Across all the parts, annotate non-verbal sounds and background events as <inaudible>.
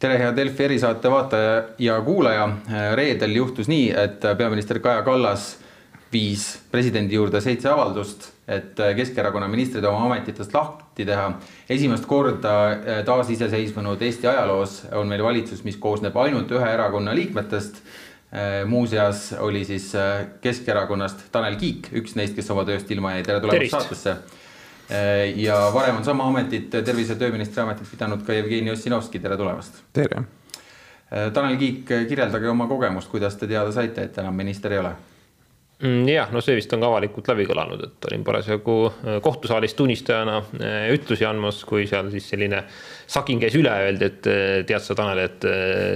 tere, hea Delfi erisaate vaataja ja kuulaja. reedel juhtus nii, et peaminister Kaja Kallas viis presidendi juurde seitse avaldust, et Keskerakonna ministrid oma ametitest lahti teha. esimest korda taasiseseisvunud Eesti ajaloos on meil valitsus, mis koosneb ainult ühe erakonna liikmetest. muuseas oli siis Keskerakonnast Tanel Kiik, üks neist, kes oma tööst ilma jäi. tere tulemast saatesse ja varem on sama ametit, tervise- ja tööministri ametit pidanud ka Jevgeni Ossinovski, tere tulemast. tere. Äh, Tanel Kiik, kirjeldage oma kogemust, kuidas te teada saite, et enam minister ei ole? Mm, jah, no see vist on ka avalikult läbi kõlanud, et olin parasjagu äh, kohtusaalis tunnistajana ütlusi andmas, kui seal siis selline sakin käis üle, öeldi, et tead sa, Tanel, et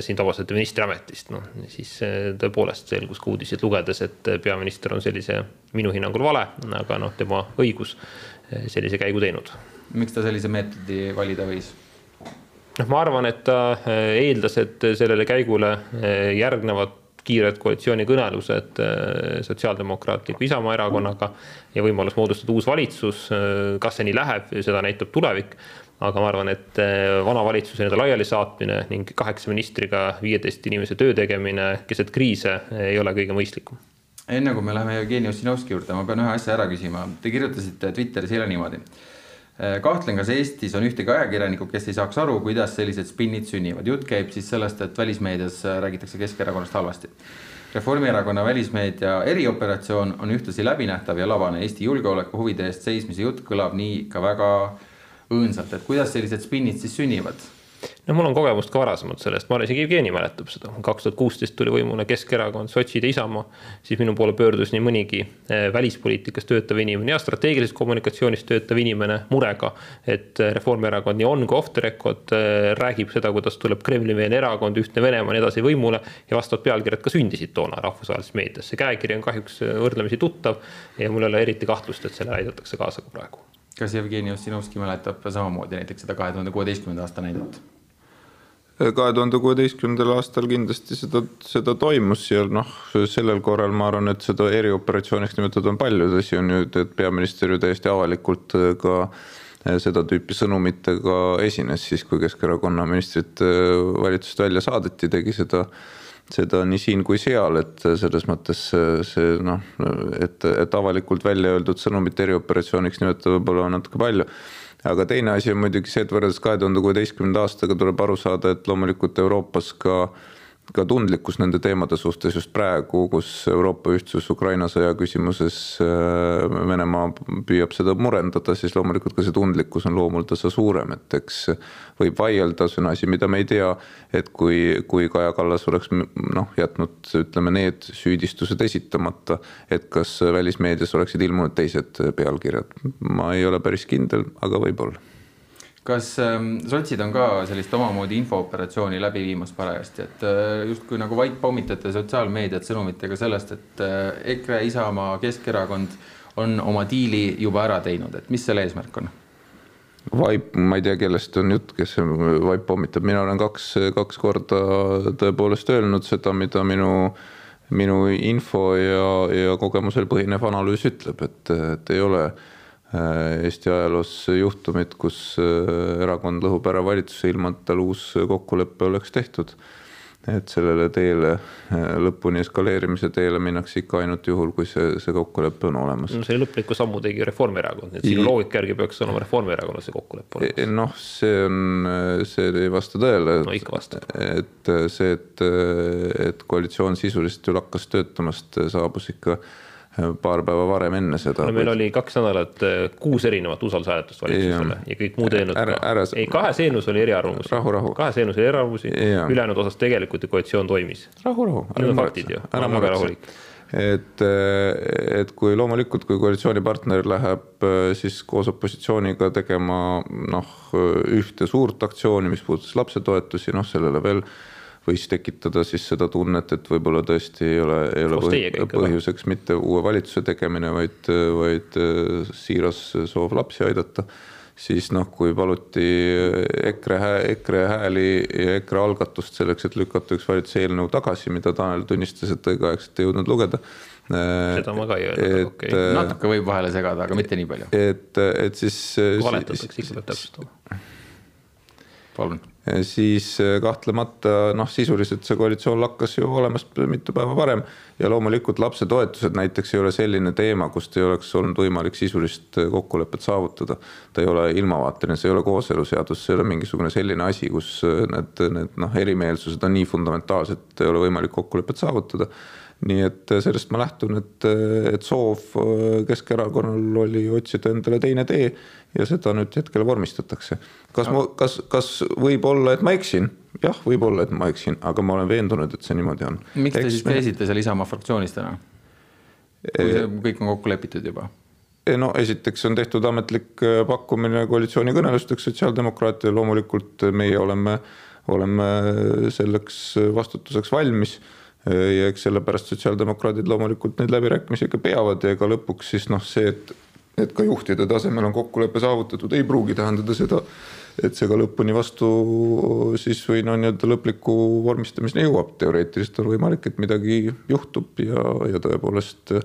sind vabastati ministriametist, noh siis tõepoolest selgus ka uudiseid lugedes, et peaminister on sellise minu hinnangul vale, aga noh, tema õigus sellise käigu teinud. miks ta sellise meetodi valida võis? noh, ma arvan, et ta eh, eeldas, et sellele käigule eh, järgnevad kiired koalitsioonikõnelused eh, Sotsiaaldemokraatliku Isamaa Erakonnaga ja võimalus moodustada uus valitsus. kas see nii läheb, seda näitab tulevik. Aga ma arvan, et vana valitsuse nii-öelda laialisaatmine ning kaheksa ministriga viieteist inimese töö tegemine keset kriise ei ole kõige mõistlikum enne kui me läheme Jevgeni Ossinovski juurde, ma pean ühe asja ära küsima. Te kirjutasite Twitteris eile niimoodi. Äh, kahtlen, kas Eestis on ühtegi ajakirjanikku, kes ei saaks aru, kuidas sellised spinnid sünnivad. jutt käib siis sellest, et välismeedias räägitakse Keskerakonnast halvasti. Reformierakonna välismeedia erioperatsioon on ühtlasi läbinähtav ja labane. Eesti julgeoleku huvide eest seismise jutt kõlab nii ka väga õõnsalt, et kuidas sellised spinnid siis sünnivad no mul on kogemust ka varasemalt sellest, ma arvan, isegi Jevgeni mäletab seda, kaks tuhat kuusteist tuli võimule Keskerakond, sotsid ja Isamaa. siis minu poole pöördus nii mõnigi eh, välispoliitikas töötav inimene ja strateegilises kommunikatsioonis töötav inimene murega. et eh, Reformierakond nii on kui off the record eh, räägib seda, kuidas tuleb Kremli-meelne erakond, ühtne Venemaa ja nii edasi võimule. ja vastavad pealkirjad ka sündisid toona rahvusvahelises meedias, see käekiri on kahjuks võrdlemisi tuttav. ja mul ei ole eriti kahtlust, et sellele aidatakse kaasa ka praegu kas Jevgeni Ossinovski mäletab samamoodi näiteks seda kahe tuhande kuueteistkümnenda aasta näidet? kahe tuhande kuueteistkümnendal aastal kindlasti seda, seda toimus ja noh, sellel korral ma arvan, et seda erioperatsiooniks nimetada on palju, tõsi on ju, et peaminister ju täiesti avalikult äh, ka äh, seda tüüpi sõnumitega esines siis, kui Keskerakonna ministrid äh, valitsusest välja saadeti, tegi seda seda nii siin kui seal, et selles mõttes see noh, et, et avalikult välja öeldud sõnumit erioperatsiooniks nimetada võib-olla natuke palju. Aga teine asi on muidugi see, et võrreldes kahe tuhande kuueteistkümnenda aastaga tuleb aru saada, et loomulikult Euroopas ka ka tundlikkus nende teemade suhtes just praegu, kus Euroopa ühtsus Ukraina sõja küsimuses äh, Venemaa püüab seda murendada, siis loomulikult ka see tundlikkus on loomuldasa suurem, et eks võib vaielda, see on asi, mida me ei tea, et kui, kui Kaja Kallas oleks noh, jätnud ütleme, need süüdistused esitamata, et kas välismeedias oleksid ilmunud teised pealkirjad, ma ei ole päris kindel, aga võib-olla kas ähm, sotsid on ka sellist omamoodi infooperatsiooni läbi viimas parajasti, et äh, justkui nagu vait pommitate sotsiaalmeediat sõnumitega sellest, et äh, EKRE, Isamaa, Keskerakond on oma diili juba ära teinud, et mis selle eesmärk on? vaip, ma ei tea, kellest on jutt, kes vaip pommitab, mina olen kaks, kaks korda tõepoolest öelnud seda, mida minu, minu info ja, ja kogemusel põhinev analüüs ütleb, et, et ei ole Äh, Eesti ajaloos juhtumit, kus äh, erakond lõhub ära valitsuse, ilma et tal uus kokkulepe oleks tehtud. et sellele teele, äh, lõpuni eskaleerimise teele minnakse ikka ainult juhul, kui see, see kokkulepe on olemas. no selle lõpliku sammu tegi Reformierakond, et sinu loogika järgi peaks olema Reformierakonnal see kokkulepe olemas. E, noh, see on, see ei vasta tõele. no ikka vastab. et see, et, et koalitsioon sisuliselt ju lakkas töötamast, saabus ikka paar päeva varem enne seda. no meil oli kaks nädalat eh, kuus erinevat usaldushääletust valitsusele ja, ja kõik muud eelnõud ära, ka. Ära... ei, kahes eelnõus oli eriarvamusi. kahes eelnõus oli eriarvamusi, ülejäänud osas tegelikult ju koalitsioon toimis. rahu, rahu. Need on faktid ju, ma olen väga rahulik et, eh, et kui loomulikult, kui koalitsioonipartner läheb eh, siis koos opositsiooniga tegema noh, ühte suurt aktsiooni, mis puudutas lapsetoetusi, noh sellele veel võis tekitada siis seda tunnet, et võib-olla tõesti ei ole, ei ole põh põhjuseks mitte uue valitsuse tegemine, vaid, vaid äh, siiras soov lapsi aidata. siis noh, kui paluti EKRE, EKRE hääli ja EKRE algatust selleks, et lükata üks valitsuse eelnõu tagasi, mida Tanel tunnistas, et õigeaegselt ei jõudnud lugeda äh, seda ma ka ei öelnud, okei okay.. Äh, natuke võib vahele segada, aga mitte nii palju. et, et siis. valetatakse, ikka peab täpsustama. palun siis kahtlemata noh, sisuliselt see koalitsioon lakkas ju olemas mitu päeva varem ja loomulikult lapsetoetused näiteks ei ole selline teema, kust ei oleks olnud võimalik sisulist kokkulepet saavutada. ta ei ole ilmavaateline, see ei ole kooseluseadus, see ei ole mingisugune selline asi, kus need, need noh, erimeelsused on nii fundamentaalsed, ei ole võimalik kokkulepet saavutada nii et sellest ma lähtun, et, et soov Keskerakonnal oli otsida endale teine tee ja seda nüüd hetkel vormistatakse. kas ma, kas, kas võib olla, et ma eksin? jah, võib-olla, et ma eksin, aga ma olen veendunud, et see niimoodi on. miks te siis käisite seal Isamaa fraktsioonis täna? kui see kõik on kokku lepitud juba? no esiteks on tehtud ametlik äh, pakkumine koalitsioonikõnelusteks sotsiaaldemokraatidele, loomulikult meie oleme, oleme selleks vastutuseks valmis ja eks sellepärast sotsiaaldemokraadid loomulikult neid läbirääkimisi ikka peavad ja ega lõpuks siis noh, see, et et ka juhtide tasemel on kokkulepe saavutatud, ei pruugi tähendada seda, et see ka lõpuni vastu siis või no nii-öelda lõpliku vormistamiseni jõuab. teoreetiliselt on võimalik, et midagi juhtub ja, ja tõepoolest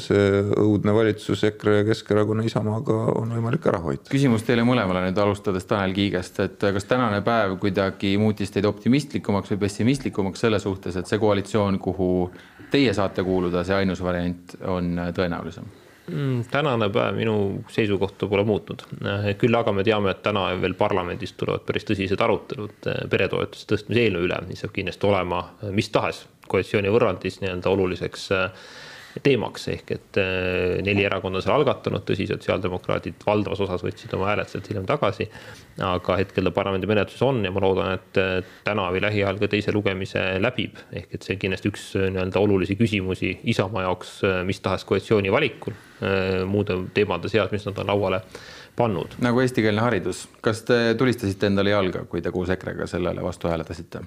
see õudne valitsus EKRE, Keskerakonna, Isamaaga on võimalik ära hoida. küsimus teile mõlemale nüüd alustades Tanel Kiigest, et kas tänane päev kuidagi muutis teid optimistlikumaks või pessimistlikumaks selle suhtes, et see koalitsioon, kuhu teie saate kuuluda, see ainus variant on tõenäolisem? Mm, tänane päev minu seisukohta pole muutnud, küll aga me teame, et täna veel parlamendis tulevad päris tõsised arutelud eh, peretoetuste tõstmise eelnõu üle, mis saab kindlasti olema mis tahes koalitsiooni võrrandis nii-öelda oluliseks äh, teemaks, ehk et äh, neli erakonda on selle algatanud, tõsi, sotsiaaldemokraadid valdavas osas võtsid oma hääled sealt hiljem tagasi. aga hetkel ta parlamendi menetluses on ja ma loodan, et äh, täna või lähiajal ka teise lugemise läbib, ehk et see on kindlasti üks äh, nii-öelda olulisi küsimusi Isamaa jaoks mis tahes koalitsiooni valikul muude teemade seas, mis nad on lauale pannud. nagu eestikeelne haridus, kas te tulistasite endale jalga, kui te koos EKRE-ga sellele vastu hääletasite?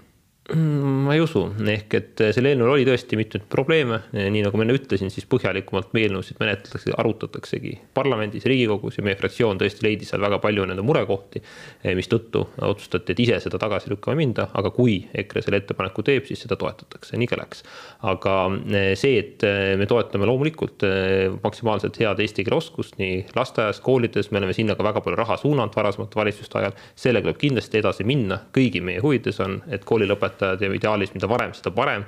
Mm, ma ei usu, ehk et selle eelnõul oli tõesti mitmeid probleeme, nii nagu ma enne ütlesin, siis põhjalikumalt eelnõusid menetletakse, arutataksegi parlamendis, riigikogus ja meie fraktsioon tõesti leidis seal väga palju nende murekohti, eh, mistõttu otsustati, et ise seda tagasi lükkama minda, aga kui EKRE selle ettepaneku teeb, siis seda toetatakse, nii ka läks. aga eh, see, et eh, me toetame loomulikult maksimaalselt head eesti keele oskust nii lasteaias, koolides, me oleme sinna ka väga palju raha suunanud varasemate valitsuste ajal, sellega tuleb kindlasti edasi minna, kõigi meie huvides on, et koolilõpetajad õpetajad ja ideaalis, mida varem, seda parem.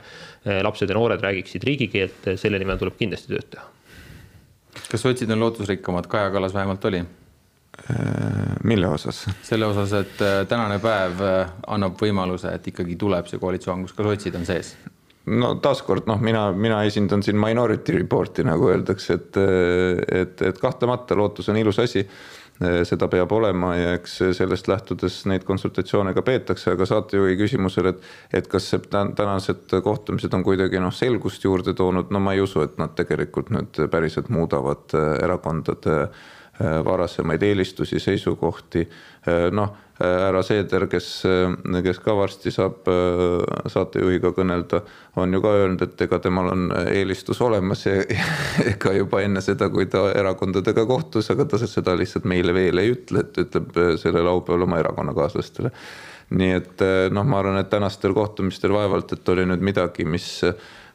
lapsed ja noored räägiksid riigikeelt, selle nimel tuleb kindlasti tööd teha. kas sotsid on lootusrikkamad, Kaja Kallas vähemalt oli? Äh, mille osas? selle osas, et äh, tänane päev äh, annab võimaluse, et ikkagi tuleb see koalitsioon, kus ka sotsid on sees no taaskord noh, mina, mina esindan siin minority report'i nagu öeldakse, et, et, et kahtlemata lootus on ilus asi seda peab olema ja eks sellest lähtudes neid konsultatsioone ka peetakse, aga saatejuhi küsimusele, et, et kas see tänased kohtumised on kuidagi noh, selgust juurde toonud, no ma ei usu, et nad tegelikult nüüd päriselt muudavad eh, erakondade eh, varasemaid eelistusi, seisukohti, noh härra Seeder, kes, kes ka varsti saab äh, saatejuhiga kõnelda, on ju ka öelnud, et ega temal on eelistus olemas ja <laughs> ega juba enne seda, kui ta erakondadega kohtus, aga ta seda lihtsalt meile veel ei ütle, et ütleb selle laupäeval oma erakonnakaaslastele. nii et äh, noh, ma arvan, et tänastel kohtumistel vaevalt, et oli nüüd midagi, mis,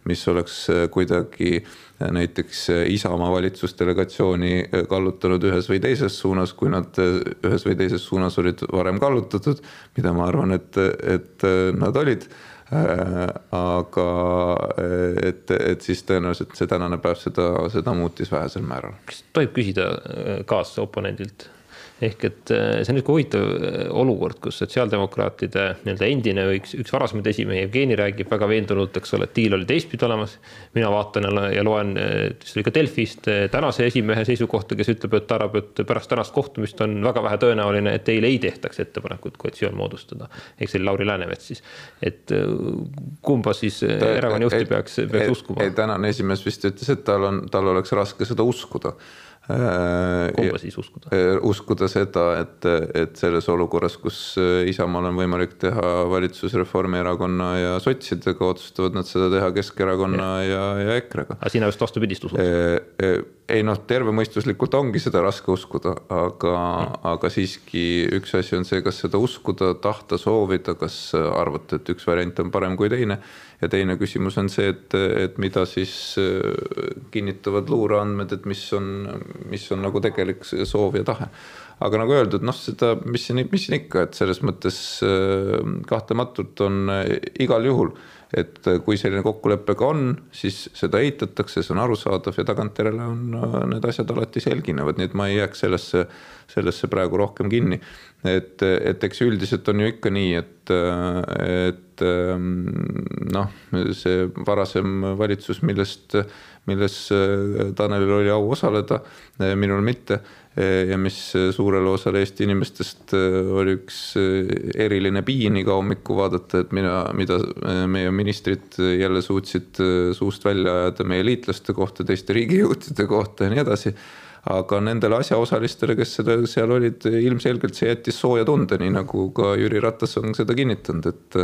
mis oleks kuidagi äh, näiteks äh, Isamaa valitsusdelegatsiooni äh, kallutanud ühes või teises suunas, kui nad äh, ühes või teises suunas olid varem kallutatud, mida ma arvan, et, et nad olid aga et, et siis tõenäoliselt see tänane päev seda, seda muutis vähesel määral. kas tohib küsida kaasoponendilt? Ehk et äh, see on niisugune huvitav äh, olukord, kus sotsiaaldemokraatide nii-öelda endine või üks, üks varasemaid esimehi, Jevgeni räägib väga veendunult, eks ole, et diil oli teistpidi olemas. mina vaatan ja loen, see oli ka Delfist tänase esimehe seisukohta, kes ütleb, et arvab, et pärast tänast kohtumist on väga vähe tõenäoline, et teile ei tehtaks ettepanekut koalitsioon moodustada. ehk see oli Lauri Läänemets siis, et äh, kumba siis erakonna juhti peaks, peaks uskuma? ei, tänane esimees vist ütles, et tal on, tal oleks raske seda uskuda Äh, kumba siis uskuda? Äh, uskuda seda, et, et selles olukorras, kus äh, Isamaal on võimalik teha valitsus Reformierakonna ja sotsidega, otsustavad nad seda teha Keskerakonna ja, ja, ja EKRE-ga. aga sina just vastupidist usud? Ei noh, tervemõistuslikult ongi seda raske uskuda, aga mm., aga siiski üks asi on see, kas seda uskuda, tahta, soovida, kas arvata, et üks variant on parem kui teine. ja teine küsimus on see, et, et mida siis äh, kinnitavad luureandmed, et mis on, mis on nagu tegelik soov ja tahe aga nagu öeldud, noh, seda, mis siin, mis siin ikka, et selles mõttes äh, kahtlematult on igal juhul et äh, kui selline kokkulepe ka on, siis seda eitatakse, see on arusaadav ja tagantjärele on äh, need asjad alati selginevad, nii et ma ei jääks sellesse, sellesse praegu rohkem kinni. et, et eks üldiselt on ju ikka nii, et, et ähm, noh, see varasem valitsus, millest, milles äh, Tanelil oli au osaleda, minul mitte ja mis suurele osale Eesti inimestest äh, oli üks eriline piin iga hommiku vaadata, et mina, mida meie ministrid jälle suutsid suust välja ajada meie liitlaste kohta, teiste riigijõudude kohta ja nii edasi aga nendele asjaosalistele, kes seda seal olid, ilmselgelt see jättis sooja tunde, nii nagu ka Jüri Ratas on seda kinnitanud, et,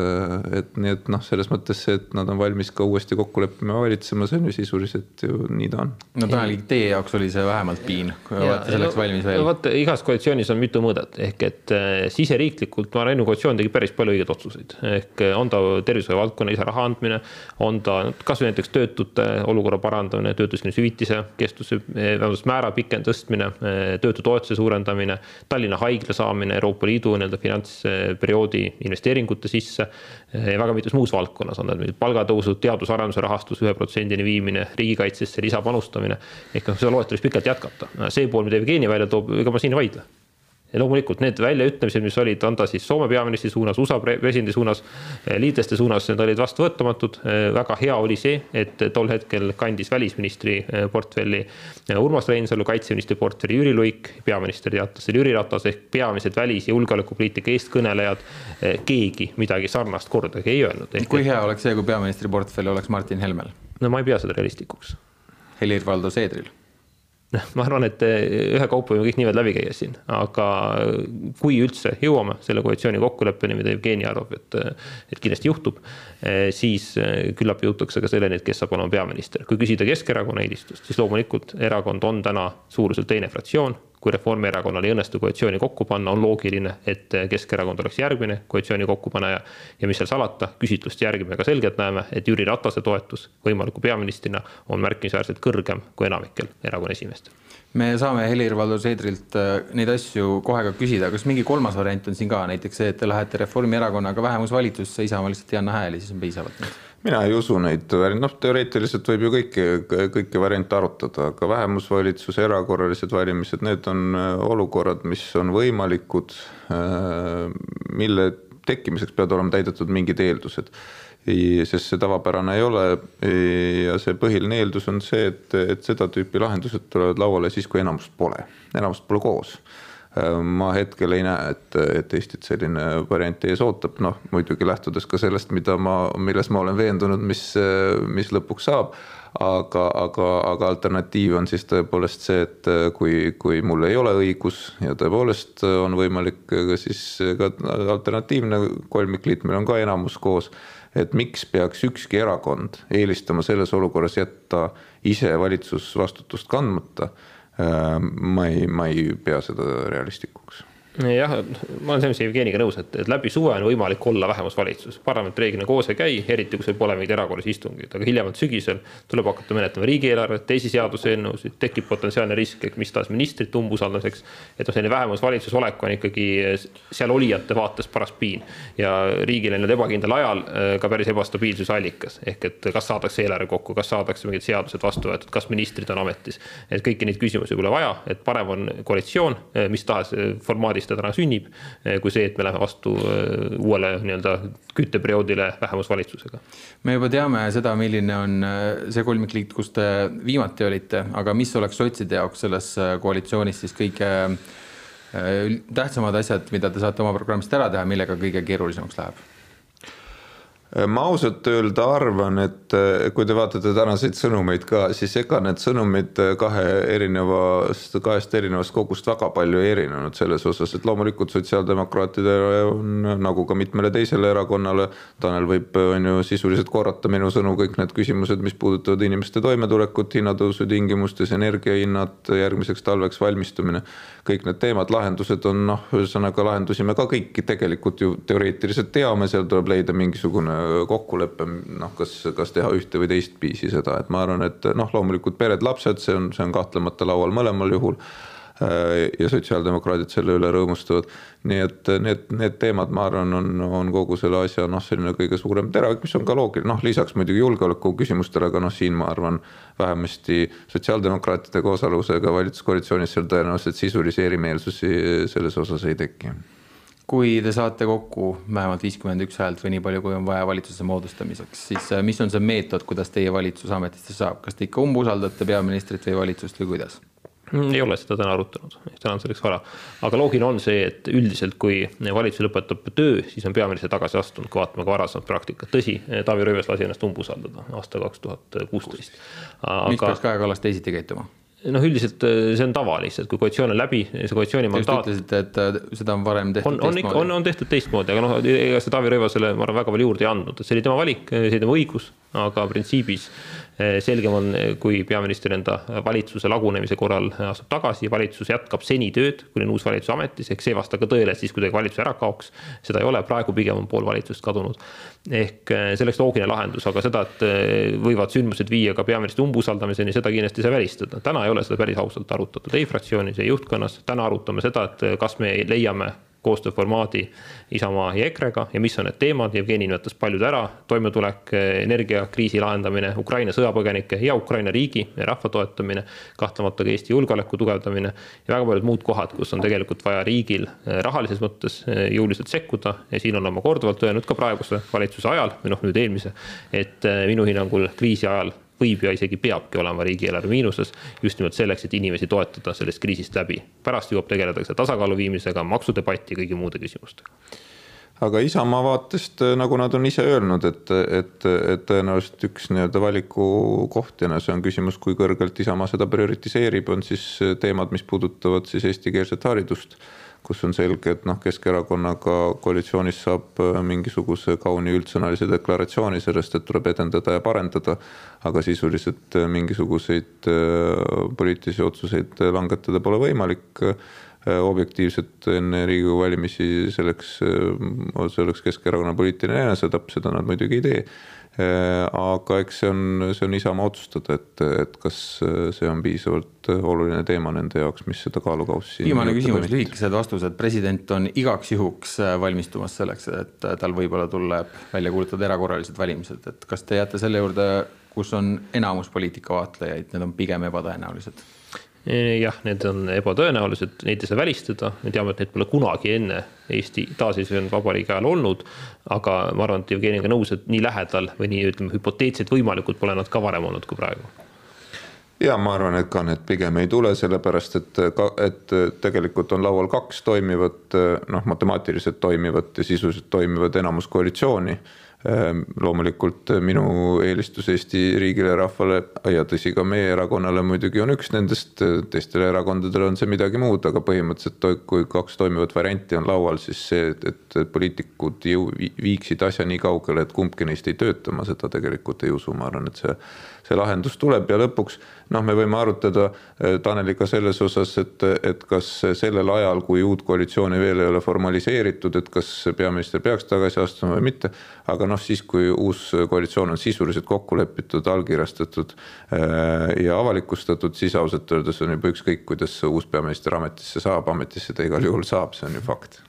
et nii, et noh, selles mõttes see, et nad on valmis ka uuesti kokku leppima ja valitsema, see on ju sisuliselt ju nii ta on. no Tanel, teie jaoks oli see vähemalt piin, kui olete selleks no, valmis veel? vaata, igas koalitsioonis on mitu mõõdet, ehk et äh, siseriiklikult ma arvan, eelmine koalitsioon tegi päris palju õigeid otsuseid, ehk äh, on ta tervishoiu valdkonna lisaraha andmine, on ta kasvõi näiteks töötute olukorra parandamine, töötuskindlustushüvitise kestuse, äh, vähemalt määra pikendamine pikem tõstmine, töötutoetuse suurendamine, Tallinna haigla saamine Euroopa Liidu nii-öelda finantsperioodi investeeringute sisse ja väga mitmes muus valdkonnas on need palgatõusud, teadus-arenduse rahastus ühe protsendini viimine, riigikaitsesse lisapanustamine. ehk noh, seda loetelu võiks pikalt jätkata, see pool, mida Jevgeni välja toob, ega ma siin ei vaidle ja loomulikult need väljaütlemised, mis olid, on ta siis Soome peaministri suunas, USA presidendi suunas, eh, liitlaste suunas, need olid vastuvõetamatud. Eh, väga hea oli see, et tol hetkel kandis välisministri eh, portfelli Urmas Reinsalu, kaitseministri portfelli Jüri Luik, peaminister teatas Jüri Ratas ehk peamised välis- ja julgeolekupoliitika eestkõnelejad. keegi midagi sarnast kordagi ei öelnud. kui hea oleks see, kui peaministri portfell oleks Martin Helmel? no ma ei pea seda realistlikuks. Helir-Valdor Seedril noh, ma arvan, et eh, ühekaupa võime kõik nimed läbi käia siin, aga kui üldse jõuame selle koalitsiooni kokkuleppeni, mida Jevgeni arvab, et, et kindlasti juhtub, eh, siis eh, küllap jõutakse ka selleni, et kes saab olema peaminister. kui küsida Keskerakonna eelistust, siis loomulikult erakond on täna suuruselt teine fraktsioon kui Reformierakonnal ei õnnestu koalitsiooni kokku panna, on loogiline, et Keskerakond oleks järgmine koalitsiooni kokkupaneja. ja mis seal salata, küsitluste järgi me ka selgelt näeme, et Jüri Ratase toetus võimaliku peaministrina on märkimisväärselt kõrgem kui enamikel erakonna esimeestel. Me saame Helir-Valdor Seedrilt äh, neid asju kohe ka küsida, kas mingi kolmas variant on siin ka, näiteks see, et te lähete Reformierakonnaga vähemusvalitsusse, Isamaa lihtsalt ei anna hääli, siis on piisavalt mina ei usu neid, noh, teoreetiliselt võib ju kõiki, kõiki variante arutada, aga vähemusvalitsuse erakorralised valimised, need on äh, olukorrad, mis on võimalikud, äh, mille tekkimiseks peavad olema täidetud mingid eeldused. sest see tavapärane ei ole ja see põhiline eeldus on see, et, et seda tüüpi lahendused tulevad lauale siis, kui enamust pole, enamust pole koos ma hetkel ei näe, et, et Eestit selline variant ees ootab, noh muidugi lähtudes ka sellest, mida ma, milles ma olen veendunud, mis, mis lõpuks saab. aga, aga, aga alternatiiv on siis tõepoolest see, et kui, kui mul ei ole õigus ja tõepoolest on võimalik siis ka alternatiivne kolmikliit, meil on ka enamus koos. Et miks peaks ükski erakond eelistama selles olukorras jätta ise valitsusvastutust kandmata? Äh, ma ei, ma ei pea seda realistlikuks jah, ma olen selles mõttes Jevgeniga nõus, et, et läbi suve on võimalik olla vähemusvalitsus, parlament reeglina koos ei käi, eriti kui seal pole mingeid erakorralisi istungeid, aga hiljemalt sügisel tuleb hakata menetlema riigieelarvet, teisi seaduseelnõusid, tekib potentsiaalne risk, et mis tahes ministrite umbusaldamiseks. et noh, selline vähemusvalitsus olek on ikkagi seal olijate vaates paras piin ja riigile nii-öelda ebakindlal ajal äh, ka päris ebastabiilsuse allikas. ehk et kas saadakse eelarve kokku, kas saadakse mingid seadused vastu võetud, kas ministrid on ametis. et kõiki neid küsimusi pole vaja, et parem on koalitsioon äh, mis tahes äh, formaadis mis ta täna sünnib, eh, kui see, et me läheme vastu eh, uuele nii-öelda kütteperioodile vähemusvalitsusega. me juba teame seda, milline on eh, see kolmikliit, kus te viimati olite, aga mis oleks sotside jaoks selles koalitsioonis siis kõige tähtsamad asjad, mida te saate oma programmist ära teha, millega kõige keerulisemaks läheb? Äh, ma ausalt öelda arvan, et äh, kui te vaatate tänaseid sõnumeid ka, siis ega need sõnumid äh, kahe erinevast, kahest erinevast kogust väga palju ei erinenud selles osas, et loomulikult sotsiaaldemokraatidele on nagu ka mitmele teisele erakonnale. Tanel võib, on ju sisuliselt korrata minu sõnu, kõik need küsimused, mis puudutavad inimeste toimetulekut hinnatõusu tingimustes, energiahinnad, järgmiseks talveks valmistumine kõik need teemad, lahendused on noh, ühesõnaga lahendusi me ka kõiki tegelikult ju teoreetiliselt teame, seal tuleb leida mingisugune kokkulepe, noh, kas, kas teha ühte või teistpidi seda, et ma arvan, et noh, loomulikult pered, lapsed, see on, see on kahtlemata laual mõlemal juhul Äh, ja sotsiaaldemokraadid selle üle rõõmustavad. nii et need, need teemad, ma arvan, on, on kogu selle asja noh, selline kõige suurem teravik, mis on ka loogiline, noh lisaks muidugi julgeoleku küsimustele, aga noh, siin ma arvan, vähemasti sotsiaaldemokraatide koosalusega valitsuskoalitsioonis seal tõenäoliselt sisulisi erimeelsusi selles osas ei teki kui te saate kokku vähemalt viiskümmend üks häält või nii palju, kui on vaja valitsuse moodustamiseks, siis äh, mis on see meetod, kuidas teie valitsus ametisse saab, kas te ikka umbusaldate peaministrit või valitsust või kuidas? ei ole seda täna arutanud, täna on selleks vara. aga loogiline on see, et üldiselt, kui valitsus lõpetab töö, siis on peaminister tagasi astunud, kui vaatame ka varasemat praktikat. tõsi, Taavi Rõivas lasi ennast umbusaldada aastal kaks tuhat kuusteist. miks peaks Kaja Kallas teisiti käituma? Noh, üldiselt äh, see on tava lihtsalt, kui koalitsioon on läbi, see koalitsiooni mandaat. Te ütlesite, et äh, seda on varem tehtud on, on teistmoodi. on, on tehtud teistmoodi, aga noh, ega see Taavi Rõivasele, ma arvan, väga palju juurde ei andnud, et see oli tema valik, see oli tema õigus, aga printsiibis Eh, selgem on, eh, kui peaminister enda valitsuse lagunemise korral astub tagasi, valitsus jätkab seni tööd, kuni on uus valitsus ametis, ehk see ei vasta ka tõele, et siis kuidagi valitsus ära kaoks. seda ei ole, praegu pigem on pool valitsust kadunud. ehk eh, see oleks loogiline lahendus, aga seda, et võivad sündmused viia ka peaministri umbusaldamiseni, seda kindlasti ei saa välistada. täna ei ole seda päris ausalt arutatud ei fraktsioonis, ei juhtkonnas, täna arutame seda, et kas me leiame koostööformaadi Isamaa ja EKRE-ga ja mis on need teemad, Jevgeni nimetas paljud ära, toimetulek, energiakriisi lahendamine, Ukraina sõjapõgenike ja Ukraina riigi ja rahva toetamine, kahtlemata ka Eesti julgeoleku tugevdamine ja väga paljud muud kohad, kus on tegelikult vaja riigil eh, rahalises mõttes eh, jõuliselt sekkuda. Ja siin olen ma korduvalt öelnud ka praeguse valitsuse ajal või noh, nüüd eelmise, et eh, minu hinnangul kriisi ajal võib ja isegi peabki olema riigieelarve miinuses just nimelt selleks, et inimesi toetada sellest kriisist läbi. pärast jõuab tegeledakse tasakaalu viimisega, maksudebatti, kõigi muude küsimustega aga Isamaa vaatest, nagu nad on ise öelnud, et, et, et tõenäoliselt üks nii-öelda valikukoht ja no see on küsimus, kui kõrgelt Isamaa seda prioritiseerib, on siis teemad, mis puudutavad siis eestikeelset haridust kus on selge, et noh, Keskerakonnaga koalitsioonis saab äh, mingisuguse kauni üldsõnalise deklaratsiooni sellest, et tuleb edendada ja parendada. aga sisuliselt äh, mingisuguseid äh, poliitilisi otsuseid langetada pole võimalik objektiivselt enne Riigikogu valimisi selleks, see oleks Keskerakonna poliitiline enesetapp, seda nad muidugi ei tee. Äh, aga eks see on, see on Isamaa otsustada, et, et kas see on piisavalt oluline teema nende jaoks, mis seda kaalukaussi. viimane küsimus, lühikesed vastused, president on igaks juhuks äh, valmistumas selleks, et tal võib-olla tuleb välja kuulutada erakorralised valimised, et kas te jääte selle juurde, kus on enamus poliitikavaatlejaid, need on pigem ebatõenäolised jah, need on ebatõenäolised, neid ei saa välistada, me teame, et neid pole kunagi enne Eesti taasiseseisvunud vabariigi ajal olnud. aga ma arvan, et Jevgeni on ka nõus, et nii lähedal või nii ütleme, hüpoteetiliselt võimalikud pole nad ka varem olnud kui praegu. Ja ma arvan, et ka need pigem ei tule, sellepärast et et tegelikult on laual kaks toimivat, noh, matemaatiliselt toimivat ja sisuliselt toimivat enamuskoalitsiooni loomulikult eh, minu eelistus Eesti riigile rahvale ja tõsi, ka meie erakonnale muidugi on üks nendest, eh, teistele erakondadele on see midagi muud, aga põhimõtteliselt kui kaks toimivat varianti on laual, siis see, et, et poliitikud ju viiksid asja nii kaugele, et kumbki neist ei tööta, ma seda tegelikult ei usu, ma arvan, et see see lahendus tuleb ja lõpuks noh, me võime arutada eh, Taneliga selles osas, et, et kas sellel ajal, kui uut koalitsiooni veel ei ole formaliseeritud, et kas peaminister peaks tagasi astuma või mitte. aga noh, siis kui uus koalitsioon on sisuliselt kokku lepitud, allkirjastatud eh, ja avalikustatud, siis ausalt öeldes on juba ükskõik, kuidas uus peaminister ametisse saab, ametisse ta igal juhul saab, see on ju fakt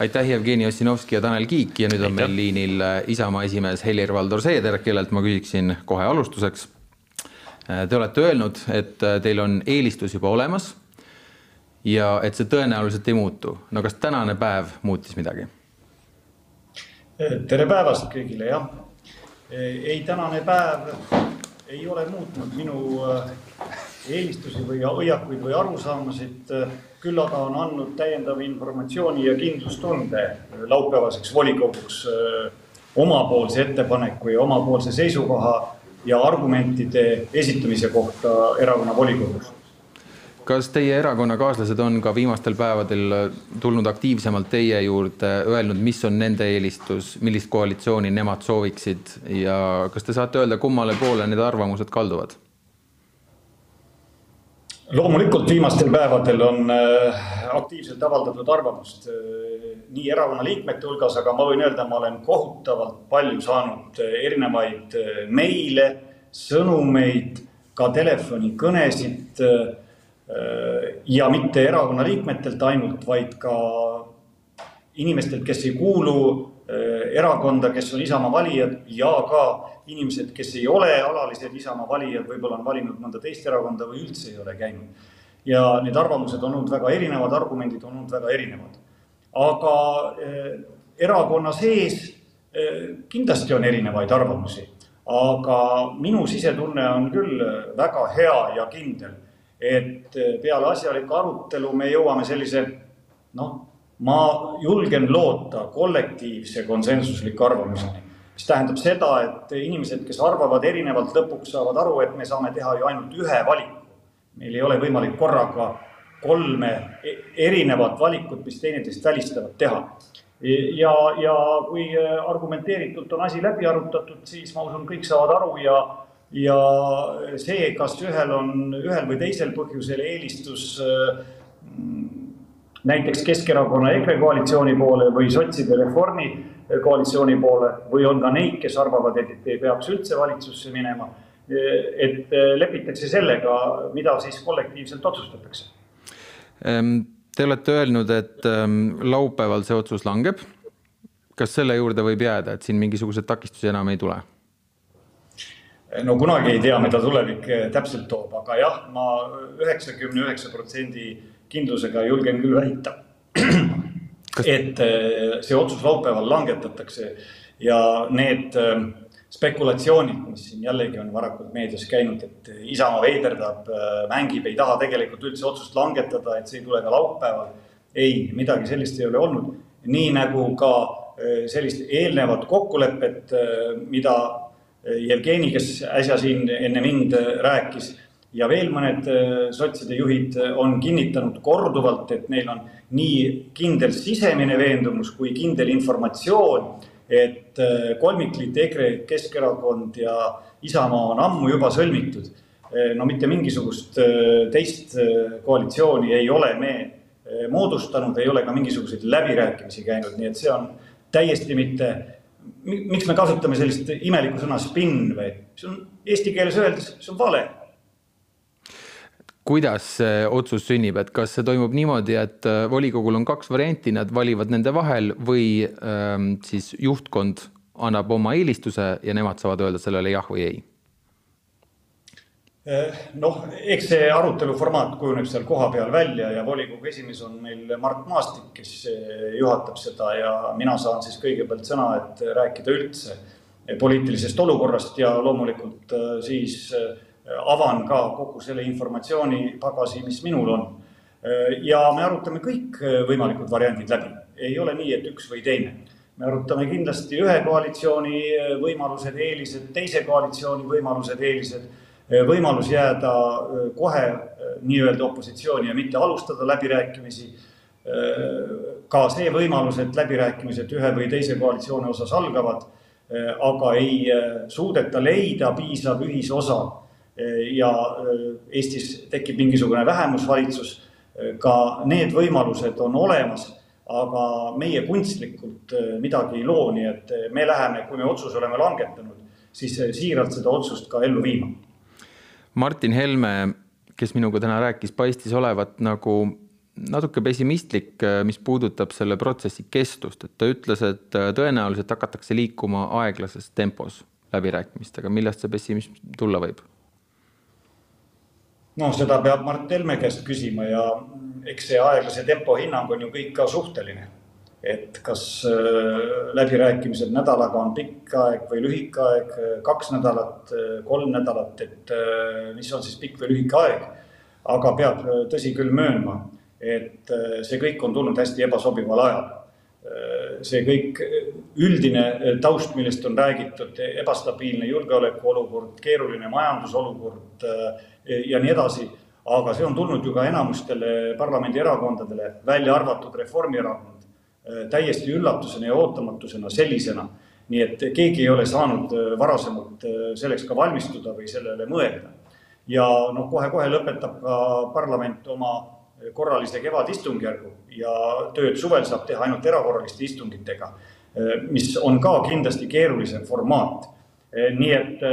aitäh, Jevgeni Ossinovski ja Tanel Kiik ja nüüd on aitäh. meil liinil Isamaa esimees Helir-Valdor Seeder, kellelt ma küsiksin kohe alustuseks Te olete öelnud, et äh, teil on eelistus juba olemas ja et see tõenäoliselt ei muutu. no kas tänane päev muutis midagi? Tere päevast kõigile, jah. ei, tänane päev ei ole muutnud minu äh, eelistusi või hoiakuid või arusaamasid. küll aga on andnud täiendava informatsiooni ja kindlustunde laupäevaseks volikoguks äh, omapoolse ettepaneku ja omapoolse seisukoha ja argumentide esitamise kohta erakonna volikogus kas teie erakonnakaaslased on ka viimastel päevadel tulnud aktiivsemalt teie juurde, öelnud, mis on nende eelistus, millist koalitsiooni nemad sooviksid ja kas te saate öelda, kummale poole need arvamused kalduvad? loomulikult viimastel päevadel on äh, aktiivselt avaldatud arvamust äh, nii erakonna liikmete hulgas, aga ma võin öelda, ma olen kohutavalt palju saanud äh, erinevaid meile, sõnumeid, ka telefonikõnesid ja mitte erakonna liikmetelt ainult, vaid ka inimestelt, kes ei kuulu äh, erakonda, kes on Isamaa valijad ja ka inimesed, kes ei ole alalised Isamaa valijad, võib-olla on valinud mõnda teist erakonda või üldse ei ole käinud. ja need arvamused on olnud väga erinevad, argumendid on olnud väga erinevad. aga äh, erakonna sees äh, kindlasti on erinevaid arvamusi, aga minu sisetunne on küll väga hea ja kindel et eh, peale asjalikku arutelu me jõuame sellise noh, ma julgen loota kollektiivse konsensusliku arvamuseni. mis tähendab seda, et inimesed, kes arvavad erinevalt, lõpuks saavad aru, et me saame teha ju ainult ühe valiku. meil ei ole võimalik korraga kolme e-, erinevat valikut, mis teineteist välistavad, teha. ja, ja kui argumenteeritult on asi läbi arutatud, siis ma usun, kõik saavad aru ja ja see, kas ühel on ühel või teisel põhjusel eelistus näiteks Keskerakonna EKRE koalitsiooni poole või sotside reformi koalitsiooni poole või on ka neid, kes arvavad, et ei peaks üldse valitsusse minema. et lepitakse sellega, mida siis kollektiivselt otsustatakse. Ehm, te olete öelnud, et ehm, laupäeval see otsus langeb. kas selle juurde võib jääda, et siin mingisuguseid takistusi enam ei tule? No kunagi ei tea, mida tulevik eh, täpselt toob, aga jah, ma üheksakümne üheksa protsendi kindlusega julgen küll väita, et eh, see otsus laupäeval langetatakse ja need eh, spekulatsioonid, mis siin jällegi on varakult meedias käinud, et Isamaa veiderdab, mängib, ei taha tegelikult üldse otsust langetada, et see ei tule ka laupäeval. ei, midagi sellist ei ole olnud, nii nagu ka sellist eelnevat kokkulepet, mida Jevgeni, kes äsja siin enne mind rääkis ja veel mõned äh, sotside juhid on kinnitanud korduvalt, et neil on nii kindel sisemine veendumus kui kindel informatsioon, et äh, kolmikliit EKRE, Keskerakond ja Isamaa on ammu juba sõlmitud. Äh, no mitte mingisugust teist koalitsiooni ei ole me moodustanud, ei ole ka mingisuguseid läbirääkimisi käinud, nii et see on täiesti mitte miks me kasutame sellist imelikku sõna spinn või, see on eesti keeles öeldes, see on vale. kuidas see otsus sünnib, et kas see toimub niimoodi, et äh, volikogul on kaks varianti, nad valivad nende vahel või ähm, siis juhtkond annab oma eelistuse ja nemad saavad öelda sellele jah või ei noh, eks see arutelu formaat kujuneb seal kohapeal välja ja volikogu esimees on meil Mart Maastik, kes eh, juhatab seda ja mina saan siis kõigepealt sõna, et rääkida üldse poliitilisest olukorrast ja loomulikult eh, siis avan ka kogu selle informatsioonipagasi, mis minul on. ja me arutame kõik võimalikud variandid läbi, ei ole nii, et üks või teine. me arutame kindlasti ühe koalitsiooni võimalused, eelised, teise koalitsiooni võimalused, eelised Eh, võimalus jääda eh, kohe eh, nii-öelda opositsiooni ja mitte alustada läbirääkimisi. ka see võimalus, et läbirääkimised ühe või teise koalitsiooni osas algavad, aga ei suudeta leida piisav ühisosa ja Eestis tekib mingisugune vähemusvalitsus. ka need võimalused on olemas, aga meie kunstlikult midagi ei loo, nii et me läheme, kui me otsuse oleme langetanud, siis siiralt seda otsust ka ellu viima Martin Helme, kes minuga täna rääkis, paistis olevat nagu natuke pessimistlik, mis puudutab selle protsessi kestust, et ta ütles, et tõenäoliselt hakatakse liikuma aeglases tempos läbirääkimistega, millest see pessimism tulla võib? no seda peab Mart Helme käest küsima ja eks see aeglase tempo hinnang on ju kõik ka suhteline et kas äh, läbirääkimised nädalaga on pikk aeg või lühike aeg, kaks nädalat, kolm nädalat, et äh, mis on siis pikk või lühike aeg. aga peab tõsi küll möönma, et äh, see kõik on tulnud hästi ebasobival ajal. see kõik üldine taust, millest on räägitud, ebastabiilne julgeolekuolukord, keeruline majandusolukord ja nii edasi aga see on tulnud ju ka enamustele parlamendierakondadele, välja arvatud Reformierakond, äh, täiesti üllatusena ja ootamatusena sellisena. nii et keegi ei ole saanud äh, varasemalt äh, selleks ka valmistuda või sellele mõelda. ja noh, kohe-kohe lõpetab ka parlament oma korralise kevadistungjärgu ja tööd suvel saab teha ainult erakorraliste istungitega, mis on ka kindlasti keerulisem formaat. nii et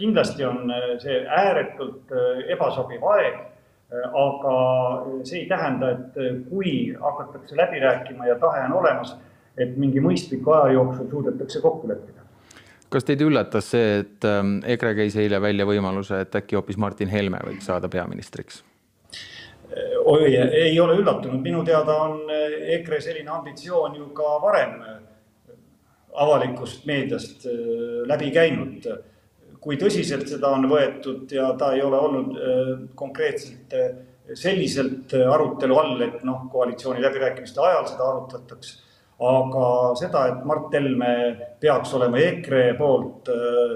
kindlasti on äh, see ääretult äh, ebasobiv aeg, äh, aga see ei tähenda, et kui hakatakse läbi rääkima ja tahe on olemas, et mingi mõistliku aja jooksul suudetakse kokku leppida. Kas teid üllatas see, et ähm, EKRE käis eile välja võimaluse, et äkki hoopis Martin Helme võiks saada peaministriks? oi, ei ole üllatunud, minu teada on EKRE selline ambitsioon ju ka varem avalikust meediast läbi käinud kui tõsiselt seda on võetud ja ta ei ole olnud äh, konkreetselt äh, selliselt äh, arutelu all, et noh, koalitsiooni läbirääkimiste ajal seda arutatakse. aga seda, et Mart Helme peaks olema EKRE poolt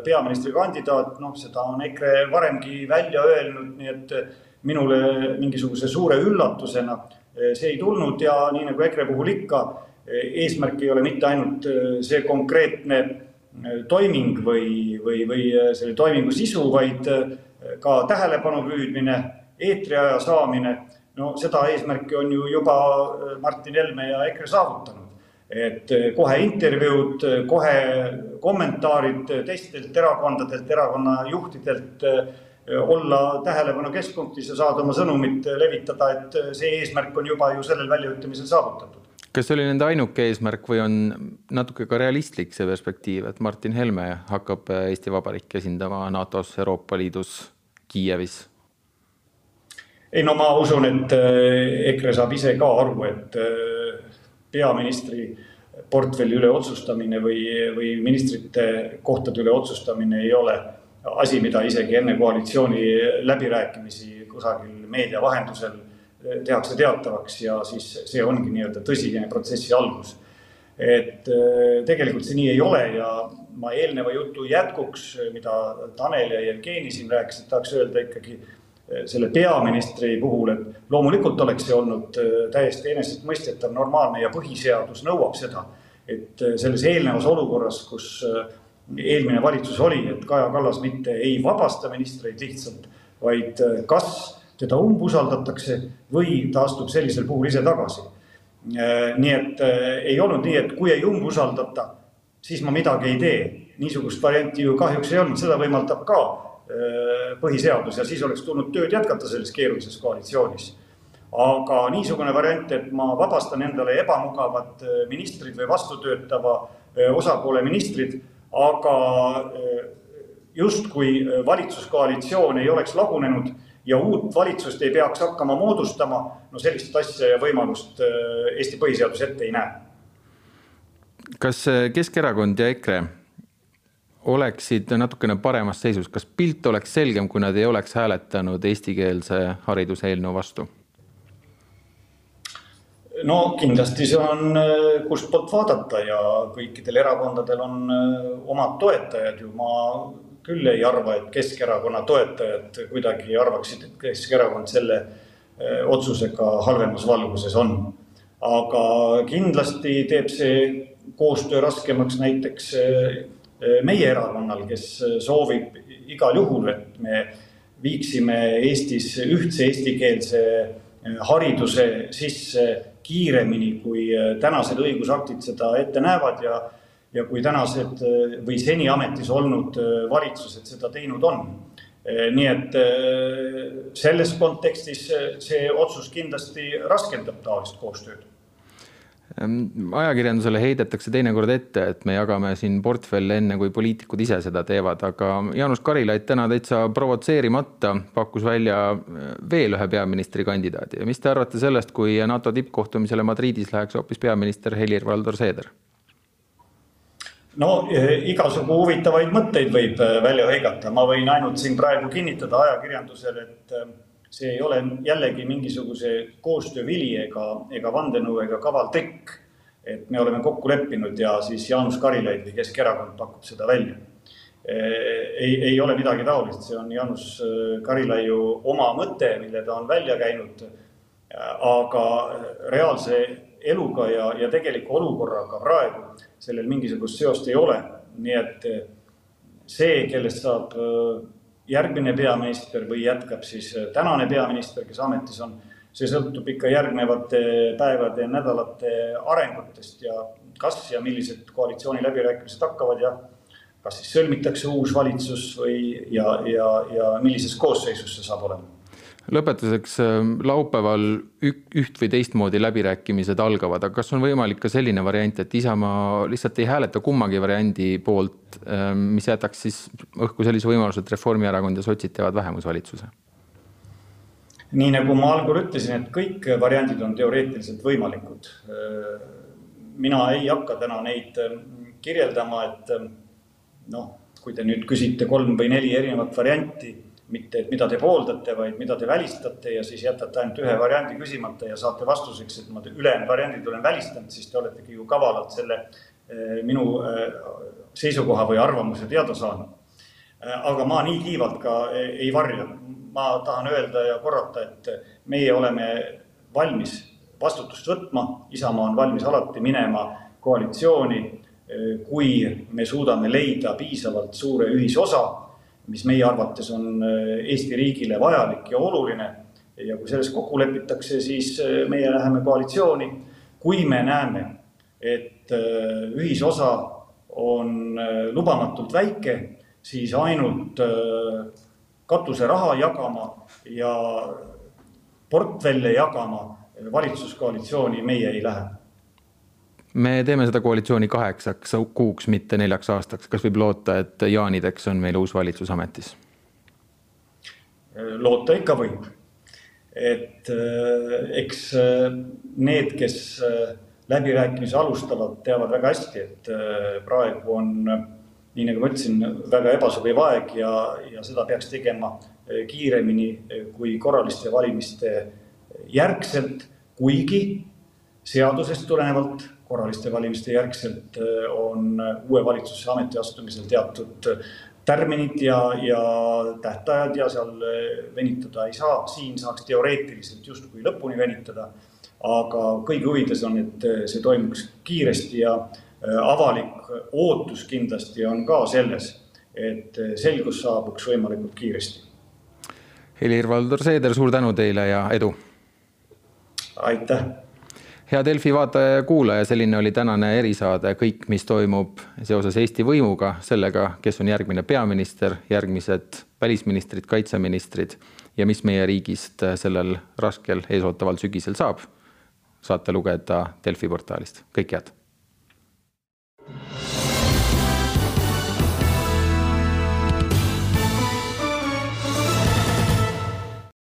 peaministrikandidaat, noh, seda on EKRE varemgi välja öelnud, nii et minule mingisuguse suure üllatusena see ei tulnud ja nii nagu EKRE puhul ikka, eesmärk ei ole mitte ainult see konkreetne toiming või, või, või äh, selle toimingu sisu, vaid äh, ka tähelepanu püüdmine, eetriaja saamine. no seda eesmärki on ju juba äh, Martin Helme ja EKRE saavutanud. et kohe intervjuud, kohe kommentaarid teistelt erakondadelt, erakonna juhtidelt olla tähelepanu keskpunktis ja saada oma sõnumit levitada, et see eesmärk on juba ju sellel väljaütlemisel saavutatud kas see oli nende ainuke eesmärk või on natuke ka realistlik see perspektiiv, et Martin Helme hakkab äh, Eesti Vabariiki esindama NATO-s, Euroopa Liidus, Kiievis? ei no ma usun, et äh, EKRE saab ise ka aru, et äh, peaministri portfelli üle otsustamine või, või ministrite kohtade üle otsustamine ei ole asi, mida isegi enne koalitsiooni läbirääkimisi kusagil meedia vahendusel tehakse teatavaks ja siis see ongi nii-öelda tõsine protsessi algus. et äh, tegelikult see nii ei ole ja ma eelneva jutu jätkuks, mida Tanel ja Jevgeni siin rääkisid, tahaks öelda ikkagi äh, selle peaministri puhul, et loomulikult oleks see olnud äh, täiesti enesestmõistetav, normaalne ja põhiseadus nõuab seda, et selles eelnevas olukorras, kus eelmine valitsus oli, et Kaja Kallas mitte ei vabasta ministreid lihtsalt, vaid kas teda umbusaldatakse või ta astub sellisel puhul ise tagasi. Äh, nii et äh, ei olnud nii, et kui ei umbusaldata, siis ma midagi ei tee. niisugust varianti ju kahjuks ei olnud, seda võimaldab ka äh, põhiseadus ja siis oleks tulnud tööd jätkata selles keerulises koalitsioonis. aga niisugune variant, et ma vabastan endale ebamugavad ministrid või vastutöötava osapoole ministrid, aga justkui valitsuskoalitsioon ei oleks lagunenud ja uut valitsust ei peaks hakkama moodustama, no sellist asja ja võimalust äh, Eesti põhiseadus ette ei näe. kas äh, Keskerakond ja EKRE oleksid natukene paremas seisus, kas pilt oleks selgem, kui nad ei oleks hääletanud eestikeelse hariduse eelnõu vastu? no kindlasti see on äh, kustpoolt vaadata ja kõikidel erakondadel on omad toetajad ju, ma küll ei arva, et Keskerakonna toetajad kuidagi arvaksid, et Keskerakond selle eh, otsusega halvemas valguses on. aga kindlasti teeb see koostöö raskemaks näiteks eh, meie erakonnal, kes soovib igal juhul, et me viiksime Eestis ühtse eestikeelse hariduse sisse kiiremini, kui tänased õigusaktid seda ette näevad ja ja kui tänased äh, või seni ametis olnud äh, valitsused seda teinud on. Äh, nii et selles kontekstis see otsus kindlasti raskendab taolist koostööd ehm, ajakirjandusele heidetakse teinekord ette, et me jagame siin portfelle enne, kui poliitikud ise seda teevad, aga Jaanus Karilaid täna täitsa provotseerimata pakkus välja veel ühe peaministrikandidaadi ja mis te arvate sellest, kui NATO tippkohtumisele Madridis läheks hoopis peaminister Helir-Valdor Seeder? No eh, igasugu huvitavaid mõtteid võib eh, välja hõigata, ma võin ainult siin praegu kinnitada ajakirjandusele, et eh, see ei ole jällegi mingisuguse koostöö vili ega, ega vandenõu ega kaval tekk. et me oleme kokku leppinud ja siis Jaanus Karilaid või Keskerakond pakub seda välja. ei, ei ole midagi taolist, see on Jaanus Karilaiu oma mõte, mille ta on välja käinud. aga reaalse eluga ja, ja tegeliku olukorraga praegu sellel mingisugust seost ei ole. nii et see, kellest saab järgmine peaminister või jätkab siis tänane peaminister, kes ametis on see sõltub ikka järgnevate päevade ja nädalate arengutest ja kas ja millised koalitsiooniläbirääkimised hakkavad ja kas siis sõlmitakse uus valitsus või ja, ja, ja millises koosseisus see saab olema lõpetuseks ähm, laupäeval üht või teistmoodi läbirääkimised algavad, aga kas on võimalik ka selline variant, et Isamaa lihtsalt ei hääleta kummagi variandi poolt, ähm, mis jätaks siis õhku sellise võimaluse, et Reformierakond ja sotsid teevad vähemusvalitsuse? nii nagu ma algul ütlesin, et kõik variandid on teoreetiliselt võimalikud. mina ei hakka täna neid ähm, kirjeldama, et noh, kui te nüüd küsite kolm või neli erinevat varianti, mitte et mida te pooldate, vaid mida te välistate ja siis jätate ainult ühe variandi küsimata ja saate vastuseks, et ma ülejäänud variandid olen välistanud, siis te oletegi ju kavalalt selle äh, minu äh, seisukoha või arvamuse teada saanud. Äh, aga ma nii kiivalt ka ei varja ma tahan öelda ja korrata, et meie oleme valmis vastutust võtma, Isamaa on valmis alati minema koalitsiooni, kui me suudame leida piisavalt suure ühisosa, mis meie arvates on Eesti riigile vajalik ja oluline. ja kui selles kokku lepitakse, siis meie läheme koalitsiooni. kui me näeme, et ühisosa on lubamatult väike, siis ainult katuseraha jagama ja portfelle jagama valitsuskoalitsiooni meie ei lähe. Me teeme seda koalitsiooni kaheksaks kuuks, mitte neljaks aastaks. kas võib loota, et jaanideks on meil uus valitsus ametis? loota ikka võib. et äh, eks äh, need, kes äh, läbirääkimisi alustavad, teavad väga hästi, et praegu on nii nagu ma ütlesin, väga ebasobiv aeg ja, ja seda peaks tegema kiiremini kui korraliste valimiste järgselt, kuigi seadusest tulenevalt korraliste valimiste järgselt eh, on uue valitsuse ametiastumisel teatud tärminid ja, ja tähtajad ja seal venitada ei saa, siin saaks teoreetiliselt justkui lõpuni venitada. aga kõigi huvides on, et see toimuks kiiresti ja avalik ootus kindlasti on ka selles, et selgus saabuks võimalikult kiiresti. Helir-Valdor Seeder, suur tänu teile ja edu! aitäh! hea Delfi vaataja ja kuulaja, selline oli tänane erisaade Kõik, mis toimub seoses Eesti võimuga, sellega, kes on järgmine peaminister, järgmised välisministrid, kaitseministrid ja mis meie riigist sellel raskel eesootaval sügisel saab. saate lugeda Delfi portaalist, kõike head.